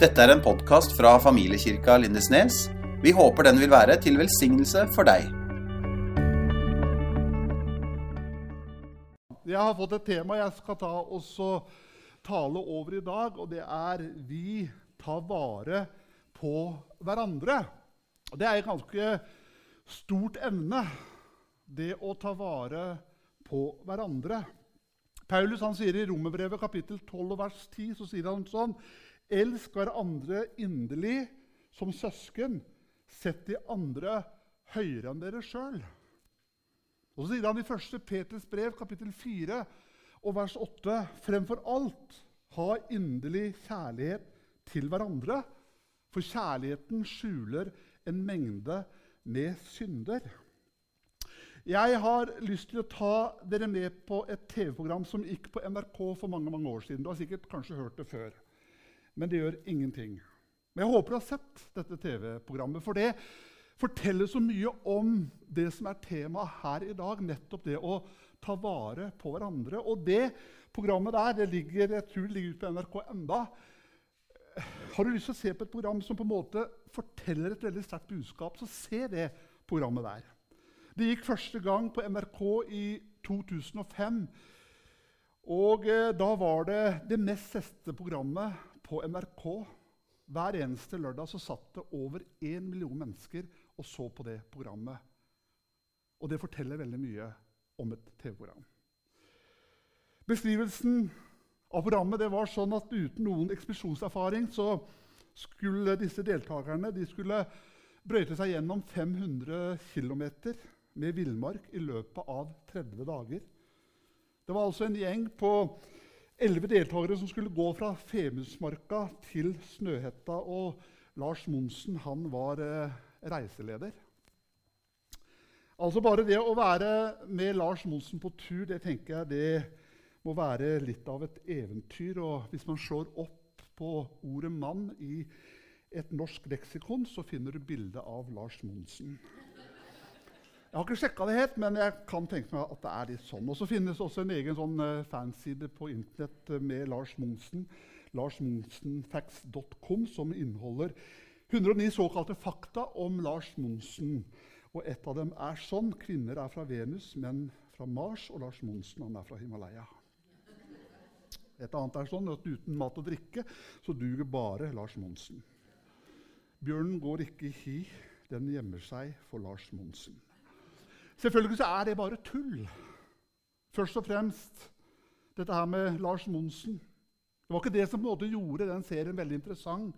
Dette er en podkast fra familiekirka Lindesnes. Vi håper den vil være til velsignelse for deg. Jeg har fått et tema jeg skal ta også tale over i dag, og det er 'Vi tar vare på hverandre'. Det er et ganske stort emne, det å ta vare på hverandre. Paulus han sier i Romerbrevet kapittel 12 vers 10 så sier han sånn Elsk hverandre inderlig som søsken. Sett de andre høyere enn dere sjøl. Og så sier han i 1. Peters brev, kapittel 4, og vers 8.: Fremfor alt, ha inderlig kjærlighet til hverandre, for kjærligheten skjuler en mengde med synder. Jeg har lyst til å ta dere med på et TV-program som gikk på NRK for mange mange år siden. Du har sikkert kanskje hørt det før, men det gjør ingenting. Men jeg håper du har sett dette TV-programmet, for det forteller så mye om det som er temaet her i dag, nettopp det å ta vare på hverandre. Og det programmet der det ligger, jeg tror det ligger ute på NRK enda. Har du lyst til å se på et program som på en måte forteller et veldig sterkt budskap, så se det programmet der. Det gikk første gang på NRK i 2005. Og eh, da var det det mest seste programmet på NRK. Hver eneste lørdag så satt det over én million mennesker og så på det programmet. Og det forteller veldig mye om et TV-program. Beskrivelsen av programmet det var sånn at uten noen ekspedisjonserfaring så skulle disse deltakerne de skulle brøyte seg gjennom 500 km med villmark i løpet av 30 dager. Det var altså en gjeng på elleve deltakere som skulle gå fra Femundsmarka til Snøhetta. Og Lars Monsen han var eh, reiseleder. Altså Bare det å være med Lars Monsen på tur det tenker jeg det må være litt av et eventyr. Og hvis man slår opp på ordet 'mann' i et norsk leksikon, så finner du bilde av Lars Monsen. Jeg har ikke sjekka det helt, men jeg kan tenke meg at det er litt sånn. Og så finnes også en egen sånn uh, fanside på Internett uh, med Lars Monsen. LarsMonsenfacts.com, som inneholder 109 såkalte fakta om Lars Monsen. Og et av dem er sånn. Kvinner er fra Venus, menn fra Mars, og Lars Monsen han er fra Himalaya. Et annet er sånn at uten mat og drikke så duger bare Lars Monsen. Bjørnen går ikke i hi, den gjemmer seg for Lars Monsen. Selvfølgelig så er det bare tull. Først og fremst dette her med Lars Monsen. Det var ikke det som på en måte gjorde den serien veldig interessant.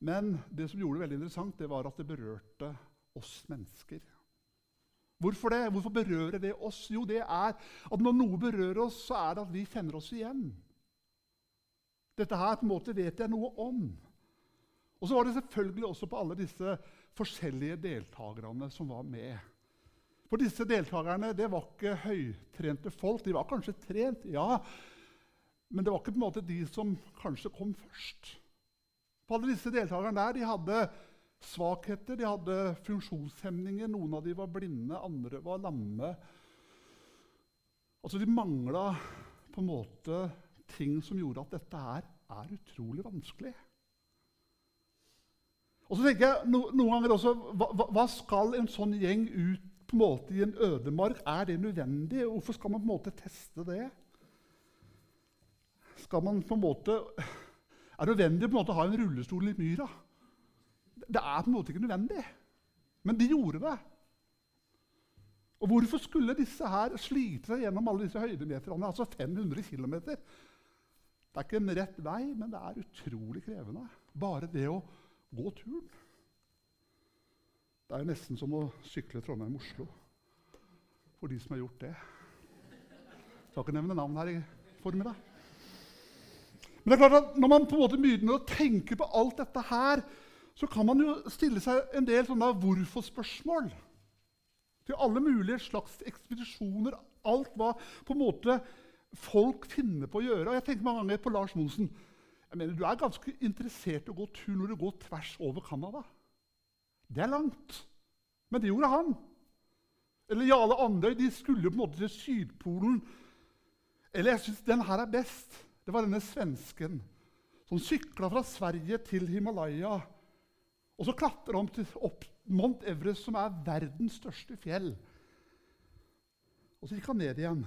Men det som gjorde det veldig interessant, det var at det berørte oss mennesker. Hvorfor det? Hvorfor berører det oss? Jo, det er at når noe berører oss, så er det at vi kjenner oss igjen. Dette her på en måte vet jeg noe om. Og så var det selvfølgelig også på alle disse forskjellige deltakerne som var med. For disse deltakerne det var ikke høytrente folk. De var kanskje trent, ja, men det var ikke på en måte de som kanskje kom først. For alle disse deltakerne der de hadde svakheter, de hadde funksjonshemninger. Noen av dem var blinde, andre var lamme. Altså, De mangla på en måte ting som gjorde at dette her er utrolig vanskelig. Og så tenker jeg no, Noen ganger også hva, hva skal en sånn gjeng ut på en måte i en ødemark? Er det nødvendig? Hvorfor skal man på en måte teste det? Skal man på en måte, Er det nødvendig på en måte å ha en rullestol i myra? Det er på en måte ikke nødvendig. Men de gjorde det. Og hvorfor skulle disse her slite seg gjennom alle disse høydemeterne? Altså 500 km. Det er ikke en rett vei, men det er utrolig krevende. Bare det å gå turen. Det er nesten som å sykle Trondheim-Oslo for de som har gjort det. Jeg skal ikke nevne navn her i formiddag. Men det er klart at når man på en måte begynner å tenke på alt dette her, så kan man jo stille seg en del sånne hvorfor-spørsmål. Til alle mulige slags ekspedisjoner. Alt hva på en måte folk finner på å gjøre. Og jeg tenker mange ganger på Lars Monsen. Jeg mener, Du er ganske interessert i å gå tur når du går tvers over Canada. Det er langt. Men det gjorde han. Eller Jarle Andøy de skulle på en måte til Sydpolen. Eller jeg syns den her er best. Det var denne svensken som sykla fra Sverige til Himalaya. Og så klatrer han opp Mount Everest, som er verdens største fjell. Og så gikk han ned igjen,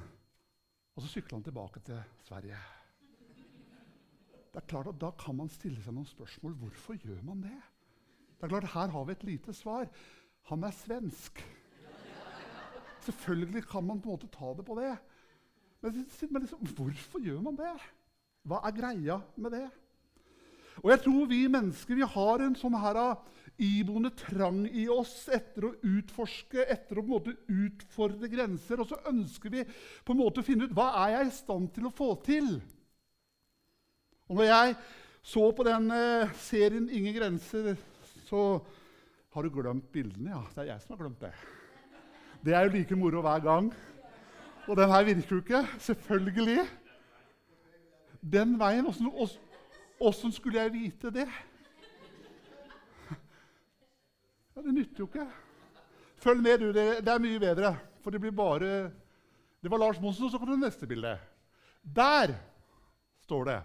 og så sykla han tilbake til Sverige. Det er klart at Da kan man stille seg noen spørsmål. Hvorfor gjør man det? Det er klart, Her har vi et lite svar. Han er svensk. Selvfølgelig kan man på en måte ta det på det. Men, men liksom, hvorfor gjør man det? Hva er greia med det? Og jeg tror vi mennesker vi har en sånn her ah, iboende trang i oss etter å utforske, etter å på en måte utfordre grenser. Og så ønsker vi på en måte å finne ut hva er jeg i stand til å få til. Og når jeg så på den eh, serien 'Ingen grenser', så har du glemt bildene. Ja, det er jeg som har glemt det. Det er jo like moro hver gang. Og den her virker jo ikke. Selvfølgelig. Den veien Åssen skulle jeg vite det? Ja, Det nytter jo ikke. Følg med, du. Det, det, er mye bedre. For det blir bare Det var Lars Monsen, og så kom det neste bilde. Der står det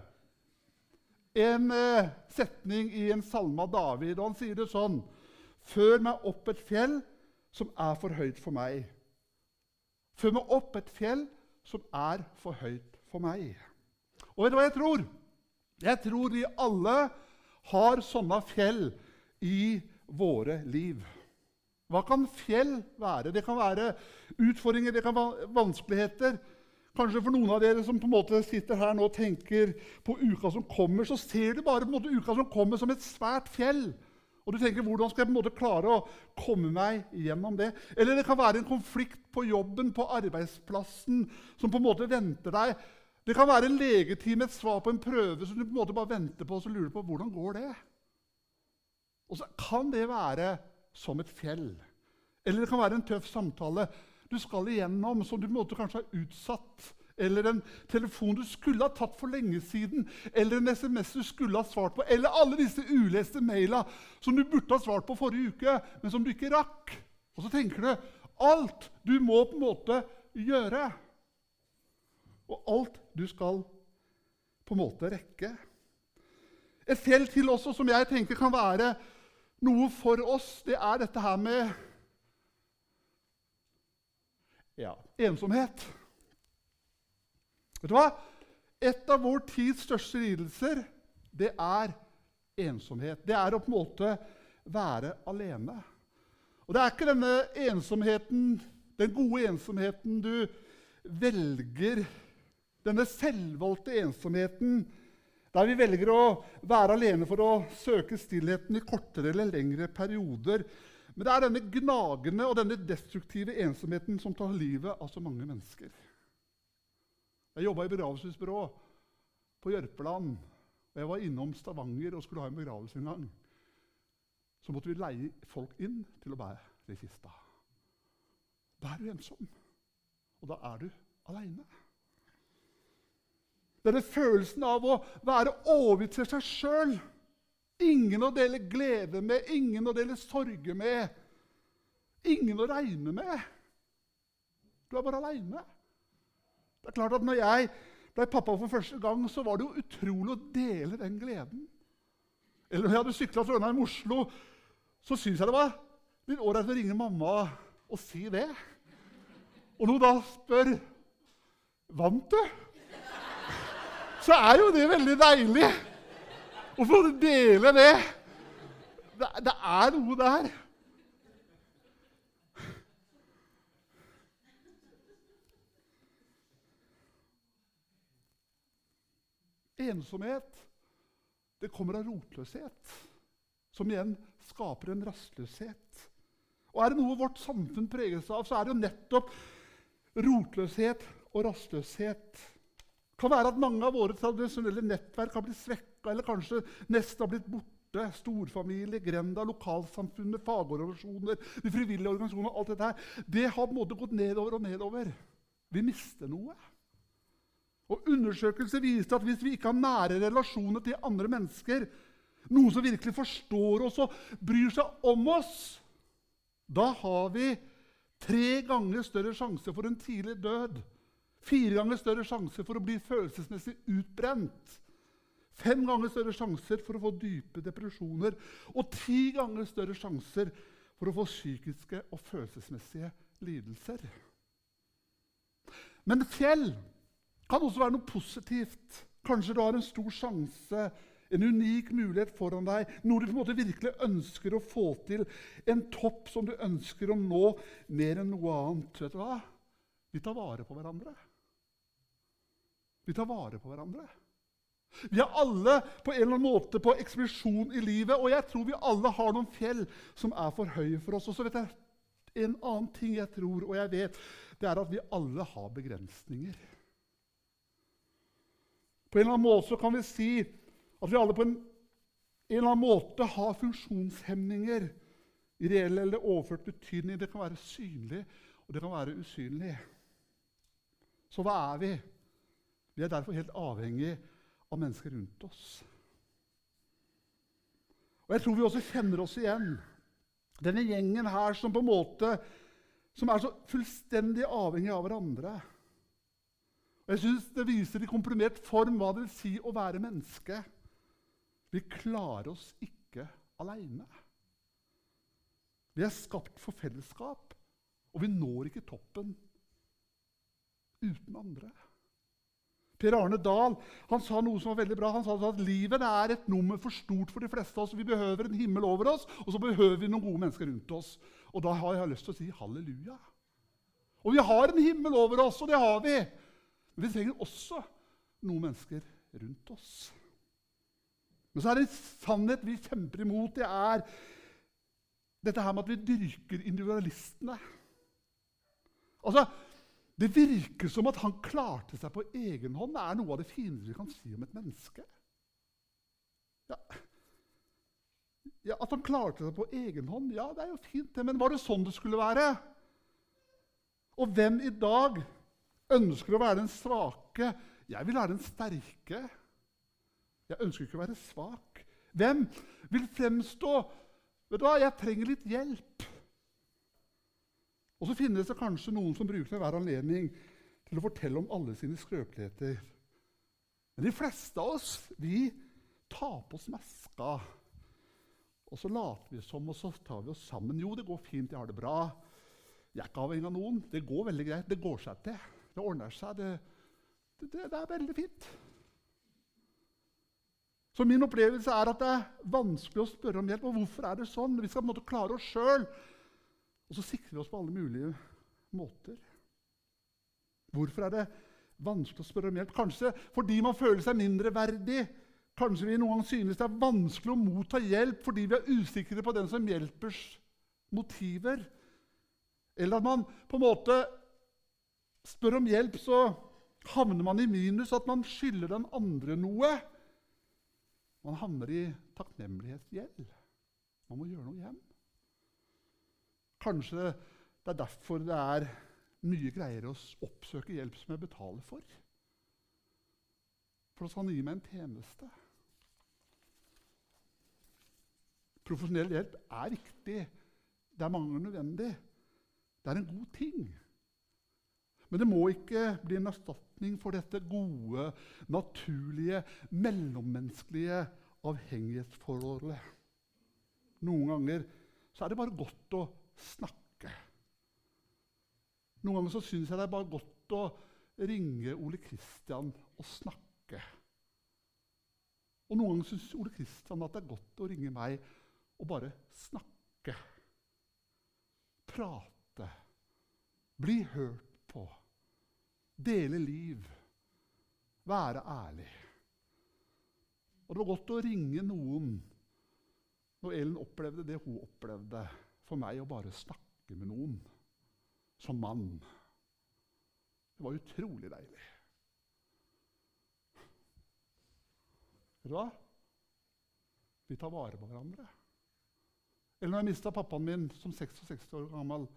en eh, setning i en salme av David. og Han sier det sånn Før meg opp et fjell som er for høyt for meg. Før meg opp et fjell som er for høyt for meg. Og vet du hva jeg tror? Jeg tror vi alle har sånne fjell i våre liv. Hva kan fjell være? Det kan være utfordringer, det kan være vanskeligheter. Kanskje for noen av dere som på en måte sitter her nå og tenker på uka som kommer, så ser du bare på en måte uka som kommer, som et svært fjell. Og du tenker, 'Hvordan skal jeg på en måte klare å komme meg gjennom det?' Eller det kan være en konflikt på jobben, på arbeidsplassen, som på en måte venter deg. Det kan være en legetime, et svar på en prøve som du på en måte bare venter på og så lurer på hvordan går det Og så kan det være som et fjell. Eller det kan være en tøff samtale du skal igjennom, som du måtte kanskje ha utsatt. Eller en telefon du skulle ha tatt for lenge siden. Eller en SMS du skulle ha svart på. Eller alle disse uleste maila som du burde ha svart på forrige uke, men som du ikke rakk. Og så tenker du alt du må på en måte gjøre. Og alt du skal på en måte rekke. Et fjell til også som jeg tenker kan være noe for oss, det er dette her med ja, ensomhet. Vet du hva? Et av vår tids største lidelser, det er ensomhet. Det er å på en måte være alene. Og det er ikke denne ensomheten, den gode ensomheten du velger Denne selvvalgte ensomheten der vi velger å være alene for å søke stillheten i kortere eller lengre perioder. Men det er denne gnagende og denne destruktive ensomheten som tar livet av så mange mennesker. Jeg jobba i begravelsesbyrå på Jørpeland. og Jeg var innom Stavanger og skulle ha en begravelse en gang. Så måtte vi leie folk inn til å bære i kista. Da er du ensom, og da er du aleine. Denne følelsen av å være overgitt til seg sjøl Ingen å dele glede med, ingen å dele sorge med. Ingen å regne med. Du er bare aleine. Det er klart at når jeg ble pappa for første gang, så var det jo utrolig å dele den gleden. Eller når jeg hadde sykla fra Ørnheim Oslo, så syns jeg det var litt ålreit å ringe mamma og si det. Og når hun da spør Vant du? Så er jo det veldig deilig. Og deler dele det. det. Det er noe der. Ensomhet det kommer av rotløshet, som igjen skaper en rastløshet. Og Er det noe vårt samfunn preges av, så er det jo nettopp rotløshet og rastløshet. Det kan være at mange av våre tradisjonelle nettverk har blitt svekka, eller kanskje nesten har blitt borte. Storfamilie, grenda, lokalsamfunnet, fagorganisasjoner, de frivillige organisasjonene. alt dette her, Det har på en måte gått nedover og nedover. Vi mister noe. Og Undersøkelser viser at hvis vi ikke har nære relasjoner til andre mennesker, noen som virkelig forstår oss og bryr seg om oss, da har vi tre ganger større sjanse for en tidlig død Fire ganger større sjanse for å bli følelsesmessig utbrent. Fem ganger større sjanser for å få dype depresjoner. Og ti ganger større sjanser for å få psykiske og følelsesmessige lidelser. Men fjell kan også være noe positivt. Kanskje du har en stor sjanse, en unik mulighet foran deg. Noe du på en måte virkelig ønsker å få til. En topp som du ønsker å nå mer enn noe annet. Vet du hva? Vi tar vare på hverandre. Vi tar vare på hverandre. Vi er alle på en eller annen måte på ekspedisjon i livet, og jeg tror vi alle har noen fjell som er for høye for oss. Og så vet jeg en annen ting jeg tror, og jeg vet, det er at vi alle har begrensninger. På en eller annen måte kan vi si at vi alle på en, en eller annen måte har funksjonshemninger i reell eller overført betydning. Det kan være synlig, og det kan være usynlig. Så hva er vi? Vi er derfor helt avhengig av mennesker rundt oss. Og Jeg tror vi også kjenner oss igjen. Denne gjengen her som på en måte som er så fullstendig avhengig av hverandre. Og Jeg syns det viser i komprimert form hva det vil si å være menneske. Vi klarer oss ikke aleine. Vi er skapt for fellesskap, og vi når ikke toppen uten andre. Per Arne Dahl han sa noe som var veldig bra. Han sa at livet er et nummer for stort for de fleste av oss. Vi behøver en himmel over oss, og så behøver vi noen gode mennesker rundt oss. Og da har jeg lyst til å si halleluja. Og vi har en himmel over oss, og det har vi. Men vi trenger også noen mennesker rundt oss. Men så er det en sannhet vi kjemper imot. Det er dette her med at vi dyrker individualistene. Altså, Det virker som at han klarte seg på egen hånd. Det er noe av det fineste vi kan si om et menneske. Ja. ja, At han klarte seg på egen hånd, ja, det er jo fint, det. Men var det sånn det skulle være? Og hvem i dag ønsker å være den svake? Jeg vil være den sterke. Jeg ønsker ikke å være svak. Hvem vil fremstå Vet du hva, jeg trenger litt hjelp. Og så finnes det kanskje noen som bruker hver anledning til å fortelle om alle sine skrøpeligheter. Men de fleste av oss vi tar på oss maska. Og så later vi som, og så tar vi oss sammen. Jo, det går fint, jeg har det bra. Jeg er ikke avhengig av noen. Det går veldig greit. Det går seg til. Det ordner seg. Det, det, det er veldig fint. Så min opplevelse er at det er vanskelig å spørre om hjelp. Og hvorfor er det sånn? Vi skal på en måte klare oss sjøl. Og så sikrer vi oss på alle mulige måter. Hvorfor er det vanskelig å spørre om hjelp? Kanskje fordi man føler seg mindreverdig. Kanskje vi noen gang synes det er vanskelig å motta hjelp fordi vi er usikre på den som hjelpers motiver. Eller at man på en måte spør om hjelp, så havner man i minus, at man skylder den andre noe. Man havner i takknemlighetsgjeld. Man må gjøre noe igjen. Kanskje det er derfor det er mye greier å oppsøke hjelp som jeg betaler for. For at han gi meg en tjeneste. Profesjonell hjelp er riktig. Det er mange nødvendig. Det er en god ting. Men det må ikke bli en erstatning for dette gode, naturlige, mellommenneskelige avhengighetsforholdet. Noen ganger så er det bare godt å snakke. Noen ganger så syns jeg det er bare godt å ringe Ole Kristian og snakke. Og noen ganger syns Ole Kristian at det er godt å ringe meg og bare snakke. Prate. Bli hørt på. Dele liv. Være ærlig. Og det var godt å ringe noen når Ellen opplevde det hun opplevde. For meg å bare snakke med noen som mann. Det var utrolig deilig. Vet du hva? Vi tar vare på hverandre. Eller når jeg mista pappaen min som 66 år gammel,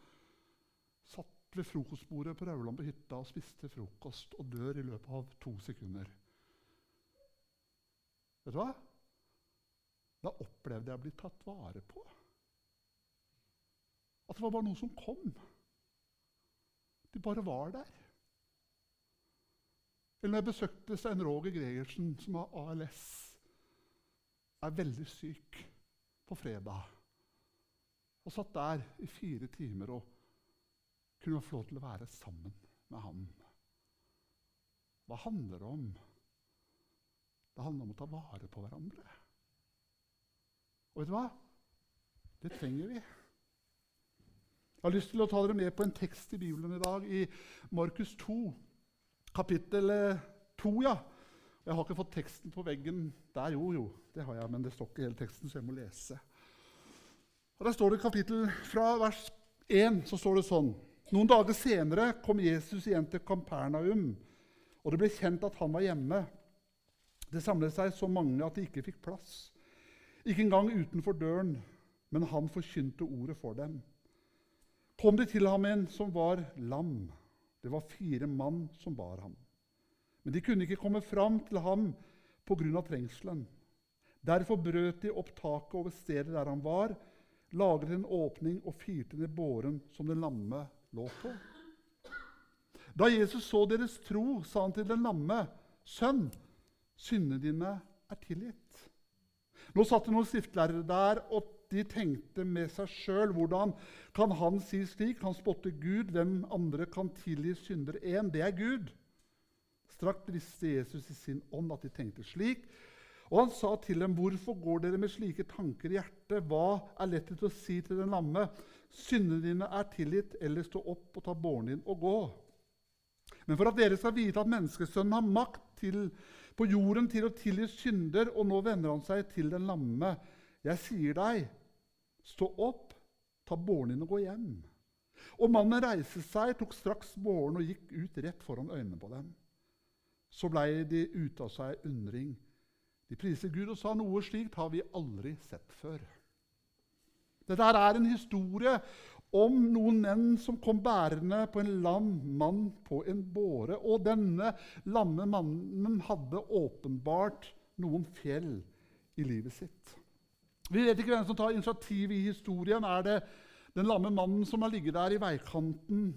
satt ved frokostbordet på Rauland på hytta og spiste frokost og dør i løpet av to sekunder. Vet du hva? Da opplevde jeg å bli tatt vare på. At det var bare noe som kom. De bare var der. Eller når jeg besøkte Stein Roger Gregersen, som har ALS. er veldig syk på fredag. Og satt der i fire timer og kunne få lov til å være sammen med ham. Hva handler det om? Det handler om å ta vare på hverandre. Og vet du hva? Det trenger vi. Jeg har lyst til å ta dere med på en tekst i Bibelen i dag, i Markus 2, kapittel 2. ja. Jeg har ikke fått teksten på veggen der, jo, jo. Det har jeg, men det står ikke hele teksten, så jeg må lese. Og Der står det kapittel fra vers 1 så står det sånn. Noen dager senere kom Jesus igjen til Kampernaum, og det ble kjent at han var hjemme. Det samlet seg så mange at de ikke fikk plass. Ikke engang utenfor døren, men han forkynte ordet for dem. Kom de til ham en som var lam. Det var fire mann som bar ham. Men de kunne ikke komme fram til ham pga. trengselen. Derfor brøt de opp taket over stedet der han var, lagret en åpning og firte ned båren som den lamme lå på. Da Jesus så deres tro, sa han til den lamme, 'Sønn, syndene dine er tilgitt.' Nå satt det noen skriftlærere der, og de tenkte med seg sjøl hvordan kan han si slik? Han spotter Gud. Hvem andre kan tilgi synder én? Det er Gud. Straks visste Jesus i sin ånd at de tenkte slik. Og han sa til dem, 'Hvorfor går dere med slike tanker i hjertet?' 'Hva er lettest å si til den lamme?' 'Syndene dine er tilgitt, eller stå opp og ta båren din og gå.' Men for at dere skal vite at menneskesønnen har makt til, på jorden til å tilgi synder, og nå vender han seg til den lamme, jeg sier deg, stå opp, ta båren din og gå hjem. Og mannen reiste seg, tok straks båren og gikk ut rett foran øynene på dem. Så blei de ute av seg undring. De priser Gud og sa noe slikt har vi aldri sett før. Dette er en historie om noen menn som kom bærende på en lam mann på en båre. Og denne lamme mannen hadde åpenbart noen fjell i livet sitt. Vi vet ikke hvem som tar initiativet i historien. Er det den lamme mannen som har ligget der i veikanten,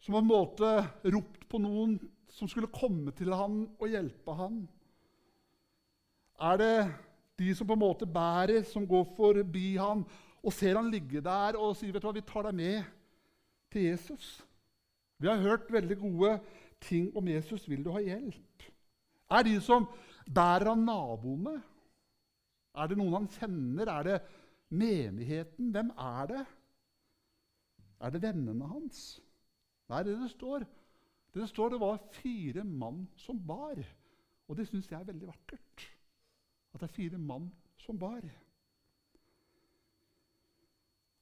som har måte ropt på noen som skulle komme til han og hjelpe han? Er det de som på en måte bærer, som går forbi han og ser han ligge der og sier vet du hva, vi tar deg med til Jesus? Vi har hørt veldig gode ting om Jesus. Vil du ha hjelp? Er de som bærer av naboene? Er det noen han kjenner? Er det menigheten? Hvem er det? Er det vennene hans? Nei, det det står. Det det står det var fire mann som bar. Og det syns jeg er veldig vakkert. At det er fire mann som bar.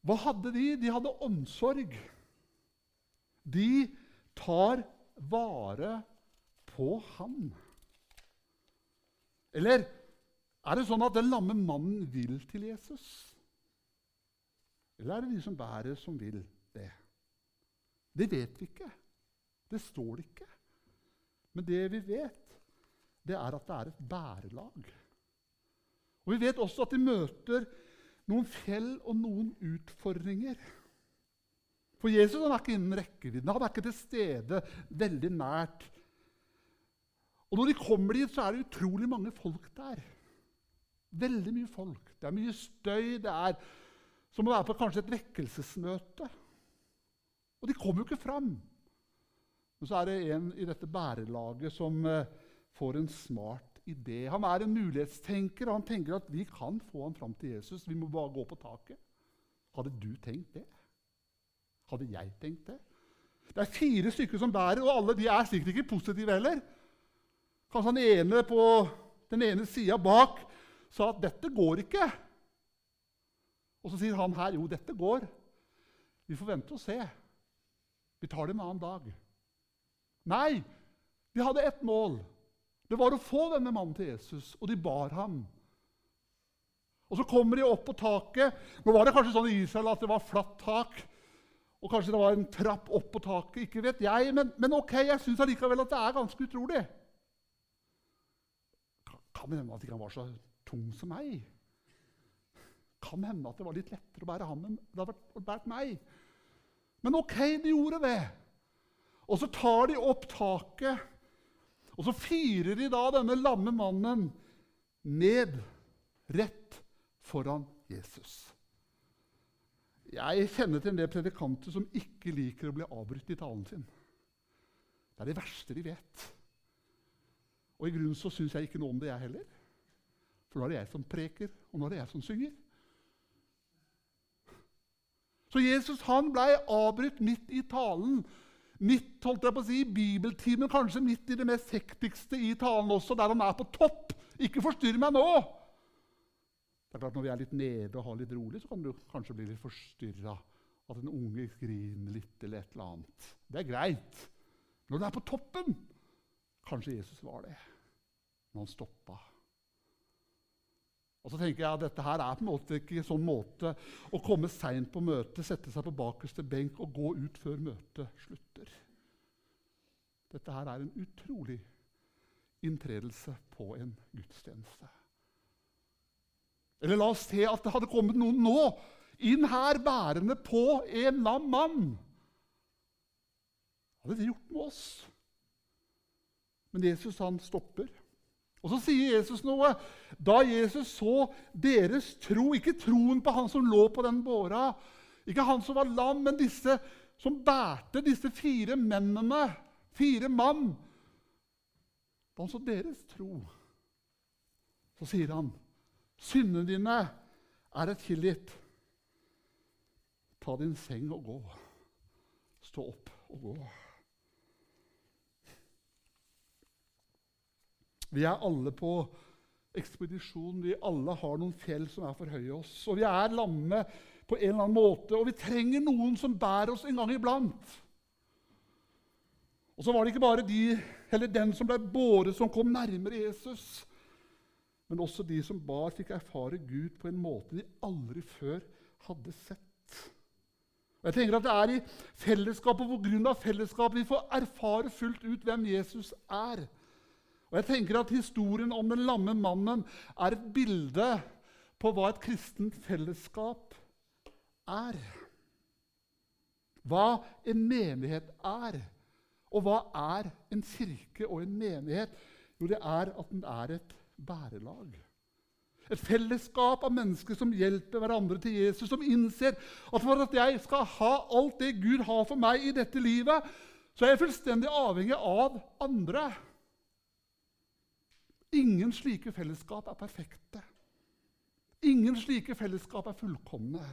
Hva hadde de? De hadde omsorg. De tar vare på han. Eller er det sånn at den lamme mannen vil til Jesus? Eller er det de som bærer, som vil det? Det vet vi ikke. Det står det ikke. Men det vi vet, det er at det er et bærelag. Og Vi vet også at de møter noen fjell og noen utfordringer. For Jesus han er ikke innen rekkevidden. Han er ikke til stede veldig nært. Og Når de kommer dit, så er det utrolig mange folk der. Veldig mye folk. Det er mye støy. Det er som å være på kanskje et vekkelsesmøte. Og de kommer jo ikke fram. Men så er det en i dette bærelaget som eh, får en smart idé. Han er en mulighetstenker, og han tenker at vi kan få ham fram til Jesus. Vi må bare gå på taket. Hadde du tenkt det? Hadde jeg tenkt det? Det er fire stykker som bærer, og alle de er sikkert ikke positive heller. Kanskje han ene på den ene sida bak sa at 'dette går ikke'. Og så sier han her 'jo, dette går'. Vi får vente og se. Vi tar det en annen dag. Nei, de hadde ett mål. Det var å få denne mannen til Jesus, og de bar ham. Og Så kommer de opp på taket. Nå var det kanskje sånn i Israel at det var flatt tak. Og kanskje det var en trapp opp på taket. ikke vet jeg, Men, men ok, jeg syns allikevel at det er ganske utrolig. Kan hende at ikke han var så tung som meg? Kan hende at det var litt lettere å bære ham enn det hadde vært meg. Men ok, de gjorde det. Og så tar de opp taket. Og så firer de da denne lamme mannen ned rett foran Jesus. Jeg kjenner til en del predikanter som ikke liker å bli avbrutt i talen sin. Det er det verste de vet. Og i grunnen så syns jeg ikke noe om det, jeg heller. For nå er det jeg som preker, og nå er det jeg som synger. Så Jesus han ble avbrutt midt i talen. Midt holdt jeg på å si, i bibeltimen, kanskje midt i det mest hektigste i talen også, der han er på topp. Ikke forstyrr meg nå! Det er klart Når vi er litt nede og har litt rolig, så kan du kanskje bli litt forstyrra. At en unge griner litt eller et eller annet. Det er greit. Når du er på toppen Kanskje Jesus var det når han stoppa. Og så tenker jeg at Dette her er på en måte ikke sånn måte å komme seint på møtet, sette seg på bakerste benk og gå ut før møtet slutter. Dette her er en utrolig inntredelse på en gudstjeneste. Eller la oss se at det hadde kommet noen nå inn her bærende på en lam mann. Hva hadde det gjort med oss? Men Jesus han stopper. Og så sier Jesus noe. Da Jesus så deres tro, ikke troen på han som lå på den båra, ikke han som var lam, men disse som bærte disse fire mennene, fire mann Da han så deres tro, så sier han Syndene dine er et tilgitt. Ta din seng og gå. Stå opp og gå. Vi er alle på ekspedisjon. Vi alle har noen fjell som er for høye oss. Og vi er lamme på en eller annen måte, og vi trenger noen som bærer oss en gang iblant. Og så var det ikke bare de, eller den som ble båret, som kom nærmere Jesus. Men også de som bar, fikk erfare Gud på en måte de aldri før hadde sett. Og jeg tenker at Det er i fellesskapet grunn av fellesskapet vi får erfare fullt ut hvem Jesus er. Og jeg tenker at Historien om den lamme mannen er et bilde på hva et kristent fellesskap er. Hva en menighet er. Og hva er en kirke og en menighet? Jo, det er at den er et bærelag. Et fellesskap av mennesker som hjelper hverandre til Jesus, som innser at for at jeg skal ha alt det Gud har for meg i dette livet, så er jeg fullstendig avhengig av andre. Ingen slike fellesskap er perfekte. Ingen slike fellesskap er fullkomne.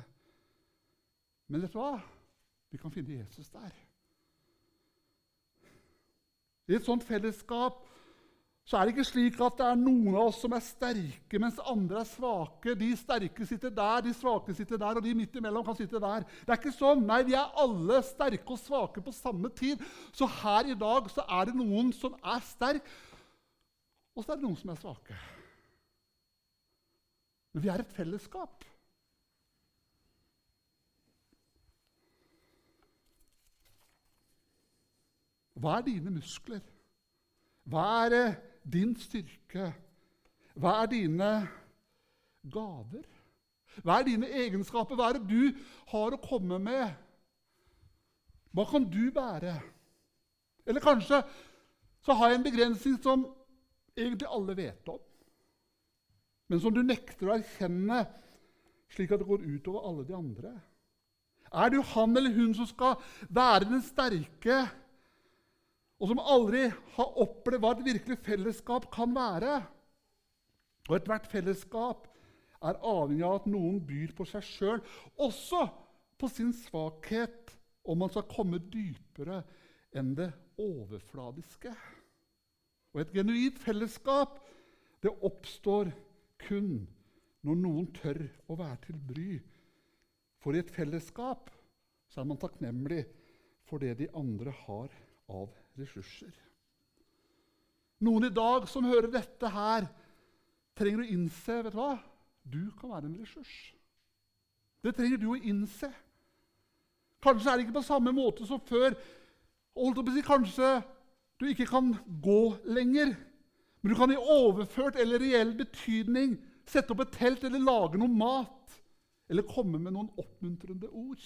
Men vet du hva? Vi kan finne Jesus der. I et sånt fellesskap så er det ikke slik at det er noen av oss som er sterke, mens andre er svake. De sterke sitter der, de svake sitter der, og de midt imellom kan sitte der. Det er ikke sånn. Nei, vi er alle sterke og svake på samme tid. Så her i dag så er det noen som er sterk, og så er det noen som er svake. Men vi er et fellesskap. Hva er dine muskler? Hva er eh, din styrke? Hva er dine gaver? Hva er dine egenskaper? Hva er det du har å komme med? Hva kan du bære? Eller kanskje så har jeg en begrensning som egentlig alle vet om, men som du nekter å erkjenne, slik at det går utover alle de andre? Er det jo han eller hun som skal være den sterke, og som aldri har opplevd hva et virkelig fellesskap kan være? Og ethvert fellesskap er avhengig av at noen byr på seg sjøl, også på sin svakhet, om man skal komme dypere enn det overfladiske. Og et genuint fellesskap det oppstår kun når noen tør å være til bry. For i et fellesskap så er man takknemlig for det de andre har av ressurser. Noen i dag som hører dette her, trenger å innse vet du hva? Du kan være en ressurs. Det trenger du å innse. Kanskje er det ikke på samme måte som før. Kanskje du ikke kan gå lenger. Men du kan i overført eller reell betydning sette opp et telt eller lage noe mat. Eller komme med noen oppmuntrende ord.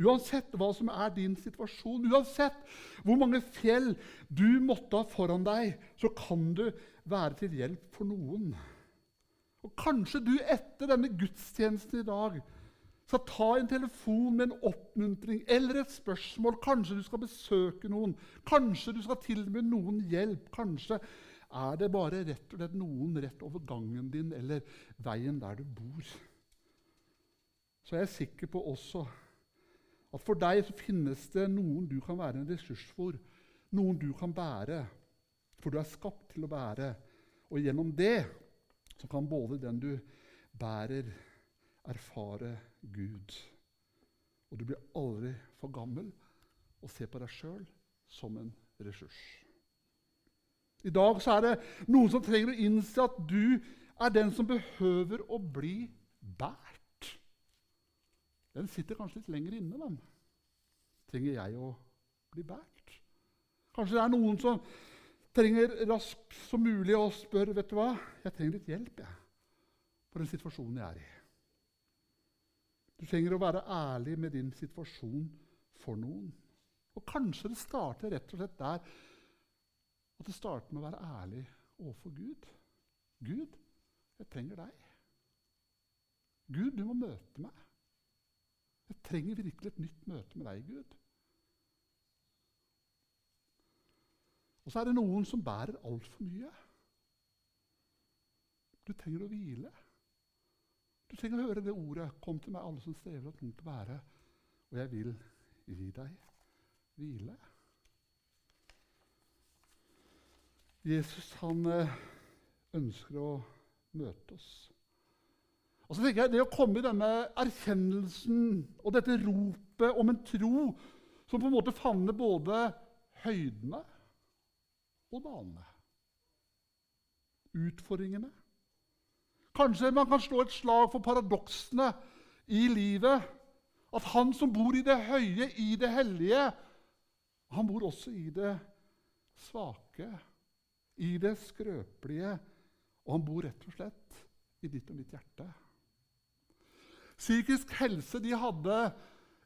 Uansett hva som er din situasjon, uansett hvor mange fjell du måtte ha foran deg, så kan du være til hjelp for noen. Og kanskje du etter denne gudstjenesten i dag skal ta en telefon med en oppmuntring eller et spørsmål. Kanskje du skal besøke noen. Kanskje du skal tilby noen hjelp. Kanskje er det bare rett og slett noen rett over gangen din eller veien der du bor. Så jeg er sikker på også at for deg så finnes det noen du kan være en ressurs for. Noen du kan bære, for du er skapt til å bære. Og gjennom det så kan både den du bærer, erfare Gud. Og du blir aldri for gammel å se på deg sjøl som en ressurs. I dag så er det noen som trenger å innse at du er den som behøver å bli båret. Den sitter kanskje litt lenger inne, den. Trenger jeg å bli båret? Kanskje det er noen som trenger raskt som mulig å spørre vet du hva, jeg trenger litt hjelp jeg, på den situasjonen jeg er i. Du trenger å være ærlig med din situasjon for noen. Og kanskje det starter rett og slett der at det starter med å være ærlig overfor Gud. Gud, jeg trenger deg. Gud, du må møte meg. Jeg trenger virkelig et nytt møte med deg, Gud. Og så er det noen som bærer altfor mye. Du trenger å hvile. Du trenger å høre det ordet 'Kom til meg, alle som strever og tungt å bære, og jeg vil gi deg hvile'. Jesus han eh, ønsker å møte oss. Og så tenker jeg Det å komme i denne erkjennelsen og dette ropet om en tro som på en måte favner både høydene og dalene. Utfordringene. Kanskje man kan slå et slag for paradoksene i livet. At han som bor i det høye, i det hellige, han bor også i det svake, i det skrøpelige. Og han bor rett og slett i ditt og mitt hjerte. Psykisk helse de hadde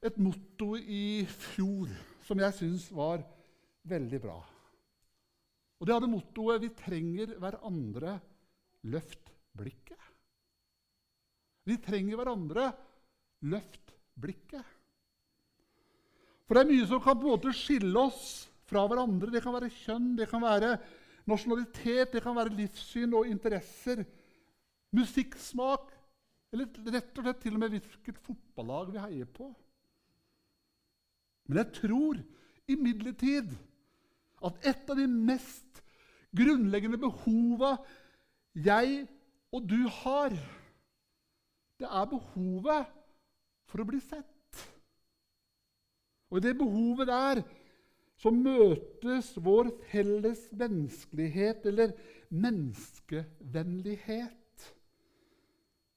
et motto i fjor som jeg syns var veldig bra. Og det hadde mottoet 'Vi trenger hverandre. Løft blikket'. Vi trenger hverandre. Løft blikket. For det er mye som kan på en måte skille oss fra hverandre. Det kan være kjønn, det kan være nasjonalitet, det kan være livssyn og interesser. Musikksmak, eller rett og slett til og med hvilket fotballag vi heier på. Men jeg tror imidlertid at et av de mest grunnleggende behova jeg og du har, det er behovet for å bli sett. Og i det behovet der så møtes vår felles menneskelighet, eller menneskevennlighet.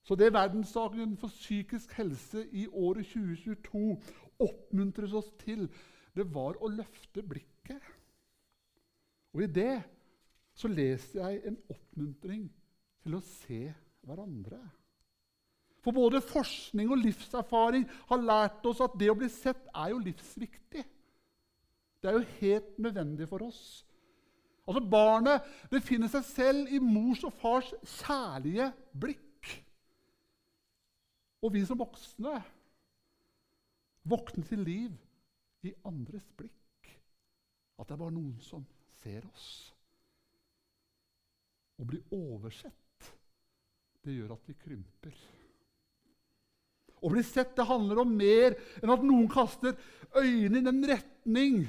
Så det verdensdagen for psykisk helse i året 2022 oppmuntres oss til, det var å løfte blikket. Og i det så leser jeg en oppmuntring til å se hverandre. For både forskning og livserfaring har lært oss at det å bli sett er jo livsviktig. Det er jo helt nødvendig for oss. Altså Barnet befinner seg selv i mors og fars kjærlige blikk. Og vi som voksne våkner til liv i andres blikk. At det er bare noen som ser oss. Å bli oversett, det gjør at vi krymper. Å bli sett det handler om mer enn at noen kaster øynene i den retning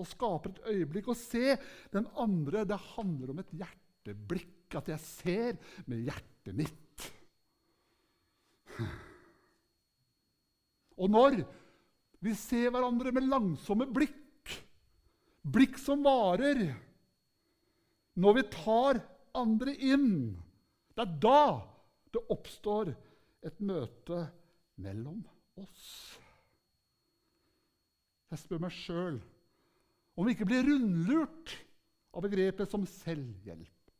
og skaper et øyeblikk. Å se den andre, det handler om et hjerteblikk. At jeg ser med hjertet mitt. Og når vi ser hverandre med langsomme blikk, blikk som varer, når vi tar andre inn, det er da det oppstår et møte mellom oss. Jeg spør meg sjøl om vi ikke blir rundlurt av begrepet som selvhjelp,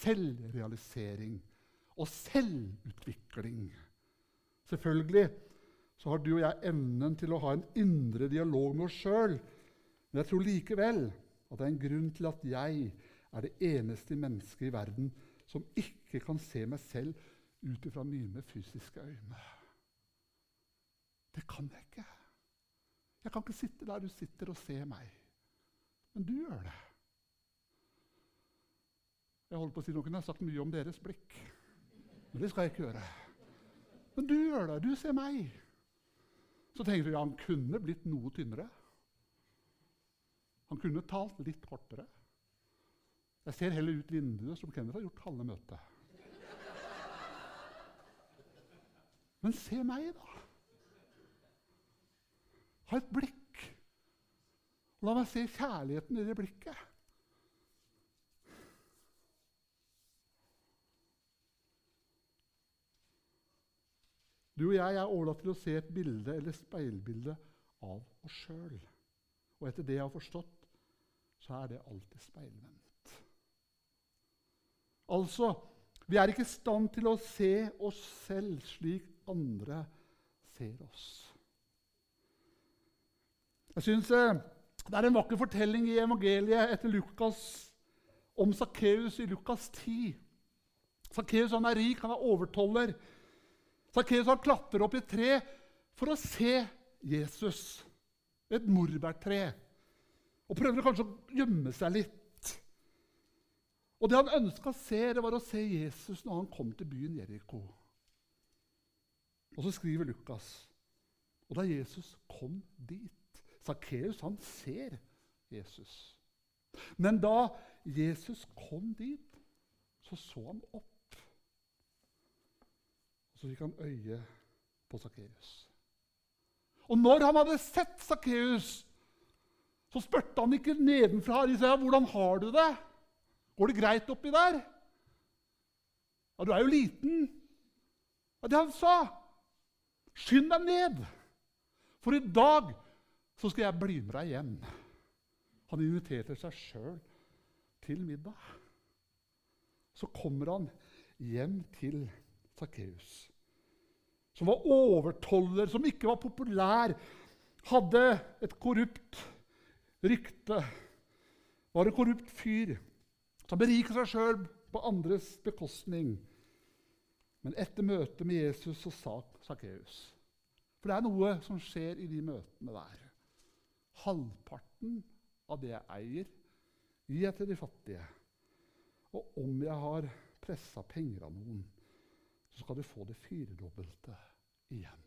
selvrealisering og selvutvikling. Selvfølgelig så har du og jeg evnen til å ha en indre dialog med oss sjøl. Men jeg tror likevel at det er en grunn til at jeg er det eneste mennesket i verden som ikke kan se meg selv ut ifra mine fysiske øyne. Det kan jeg ikke. Jeg kan ikke sitte der du sitter og se meg. Men du gjør det. Jeg holder på å si Noen har sagt mye om deres blikk. Men det skal jeg ikke gjøre. Men du gjør det. Du ser meg. Så tenker du ja, han kunne blitt noe tynnere. Han kunne talt litt kortere. Jeg ser heller ut vinduet, som Kenneth har gjort halve møtet. Men se meg, da. Ha et blikk. La meg se kjærligheten i det blikket. Du og jeg er overlatt til å se et bilde eller speilbilde av oss sjøl. Og etter det jeg har forstått, så er det alltid speilvendt. Altså, vi er ikke i stand til å se oss selv slik andre ser oss. Jeg syns eh, det er en vakker fortelling i evangeliet etter Lukas om Sakkeus i Lukas 10. Sakkeus er rik, han er overtoller. Sakkeus klatrer opp i et tre for å se Jesus. Et morbærtre. Og prøver kanskje å gjemme seg litt. Og Det han ønska å se, det var å se Jesus når han kom til byen Jeriko. Og så skriver Lukas Og da Jesus kom dit Sakkeus ser Jesus. Men da Jesus kom dit, så så han opp. Og så fikk han øye på Sakkeus. Og når han hadde sett Sakkeus, så spurte han ikke nedenfra. De sa, 'Hvordan har du det? Går det greit oppi der?' 'Ja, du er jo liten.' Det det han sa. 'Skynd deg ned, for i dag så skal jeg bli med deg hjem.' Han inviterte seg sjøl til middag. Så kommer han hjem til Sakkeus som var overtoller, som ikke var populær, hadde et korrupt rykte, var en korrupt fyr som beriker seg sjøl på andres bekostning. Men etter møtet med Jesus så sa Sakkeus For det er noe som skjer i de møtene der. Halvparten av det jeg eier, gir jeg til de fattige. Og om jeg har pressa penger av noen, så skal du få det firedobbelte igjen.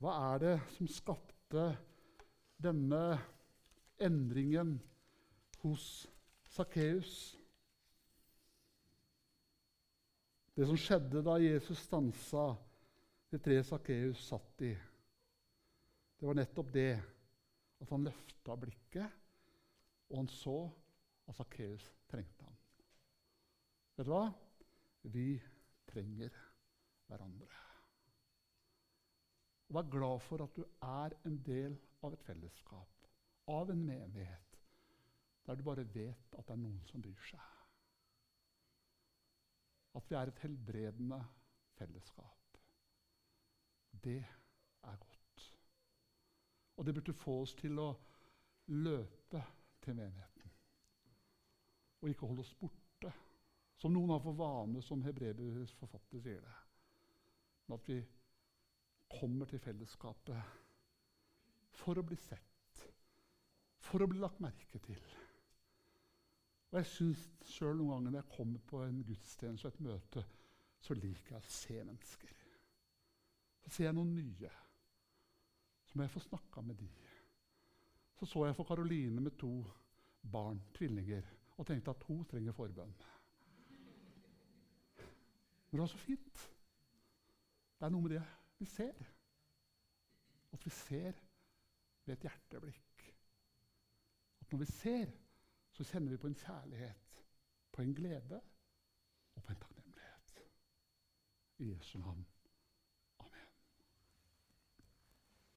Hva er det som skapte denne endringen hos Sakkeus? Det som skjedde da Jesus stansa det treet Sakkeus satt i, det var nettopp det at han løfta blikket, og han så at Sakkeus trengte ham. Vet du hva? Vi trenger hverandre. Og Vær glad for at du er en del av et fellesskap, av en menighet, der du bare vet at det er noen som bryr seg. At vi er et helbredende fellesskap. Det er godt. Og det burde få oss til å løpe til menigheten. Og ikke holde oss borte, som noen har for vane, som Hebreerbrevets forfatter sier det. Men at vi kommer til fellesskapet for å bli sett, for å bli lagt merke til. Og jeg syns sjøl noen ganger når jeg kommer på en gudstjeneste og et møte, så liker jeg å se mennesker. Så ser jeg noen nye. Så må jeg få snakka med de. Så så jeg for Karoline med to barn, tvillinger, og tenkte at hun trenger forbønn. Men det var så fint. Det er noe med det vi ser. At vi ser ved et hjerteblikk. At når vi ser, så kjenner vi på en kjærlighet, på en glede og på en takknemlighet. I Jesu navn.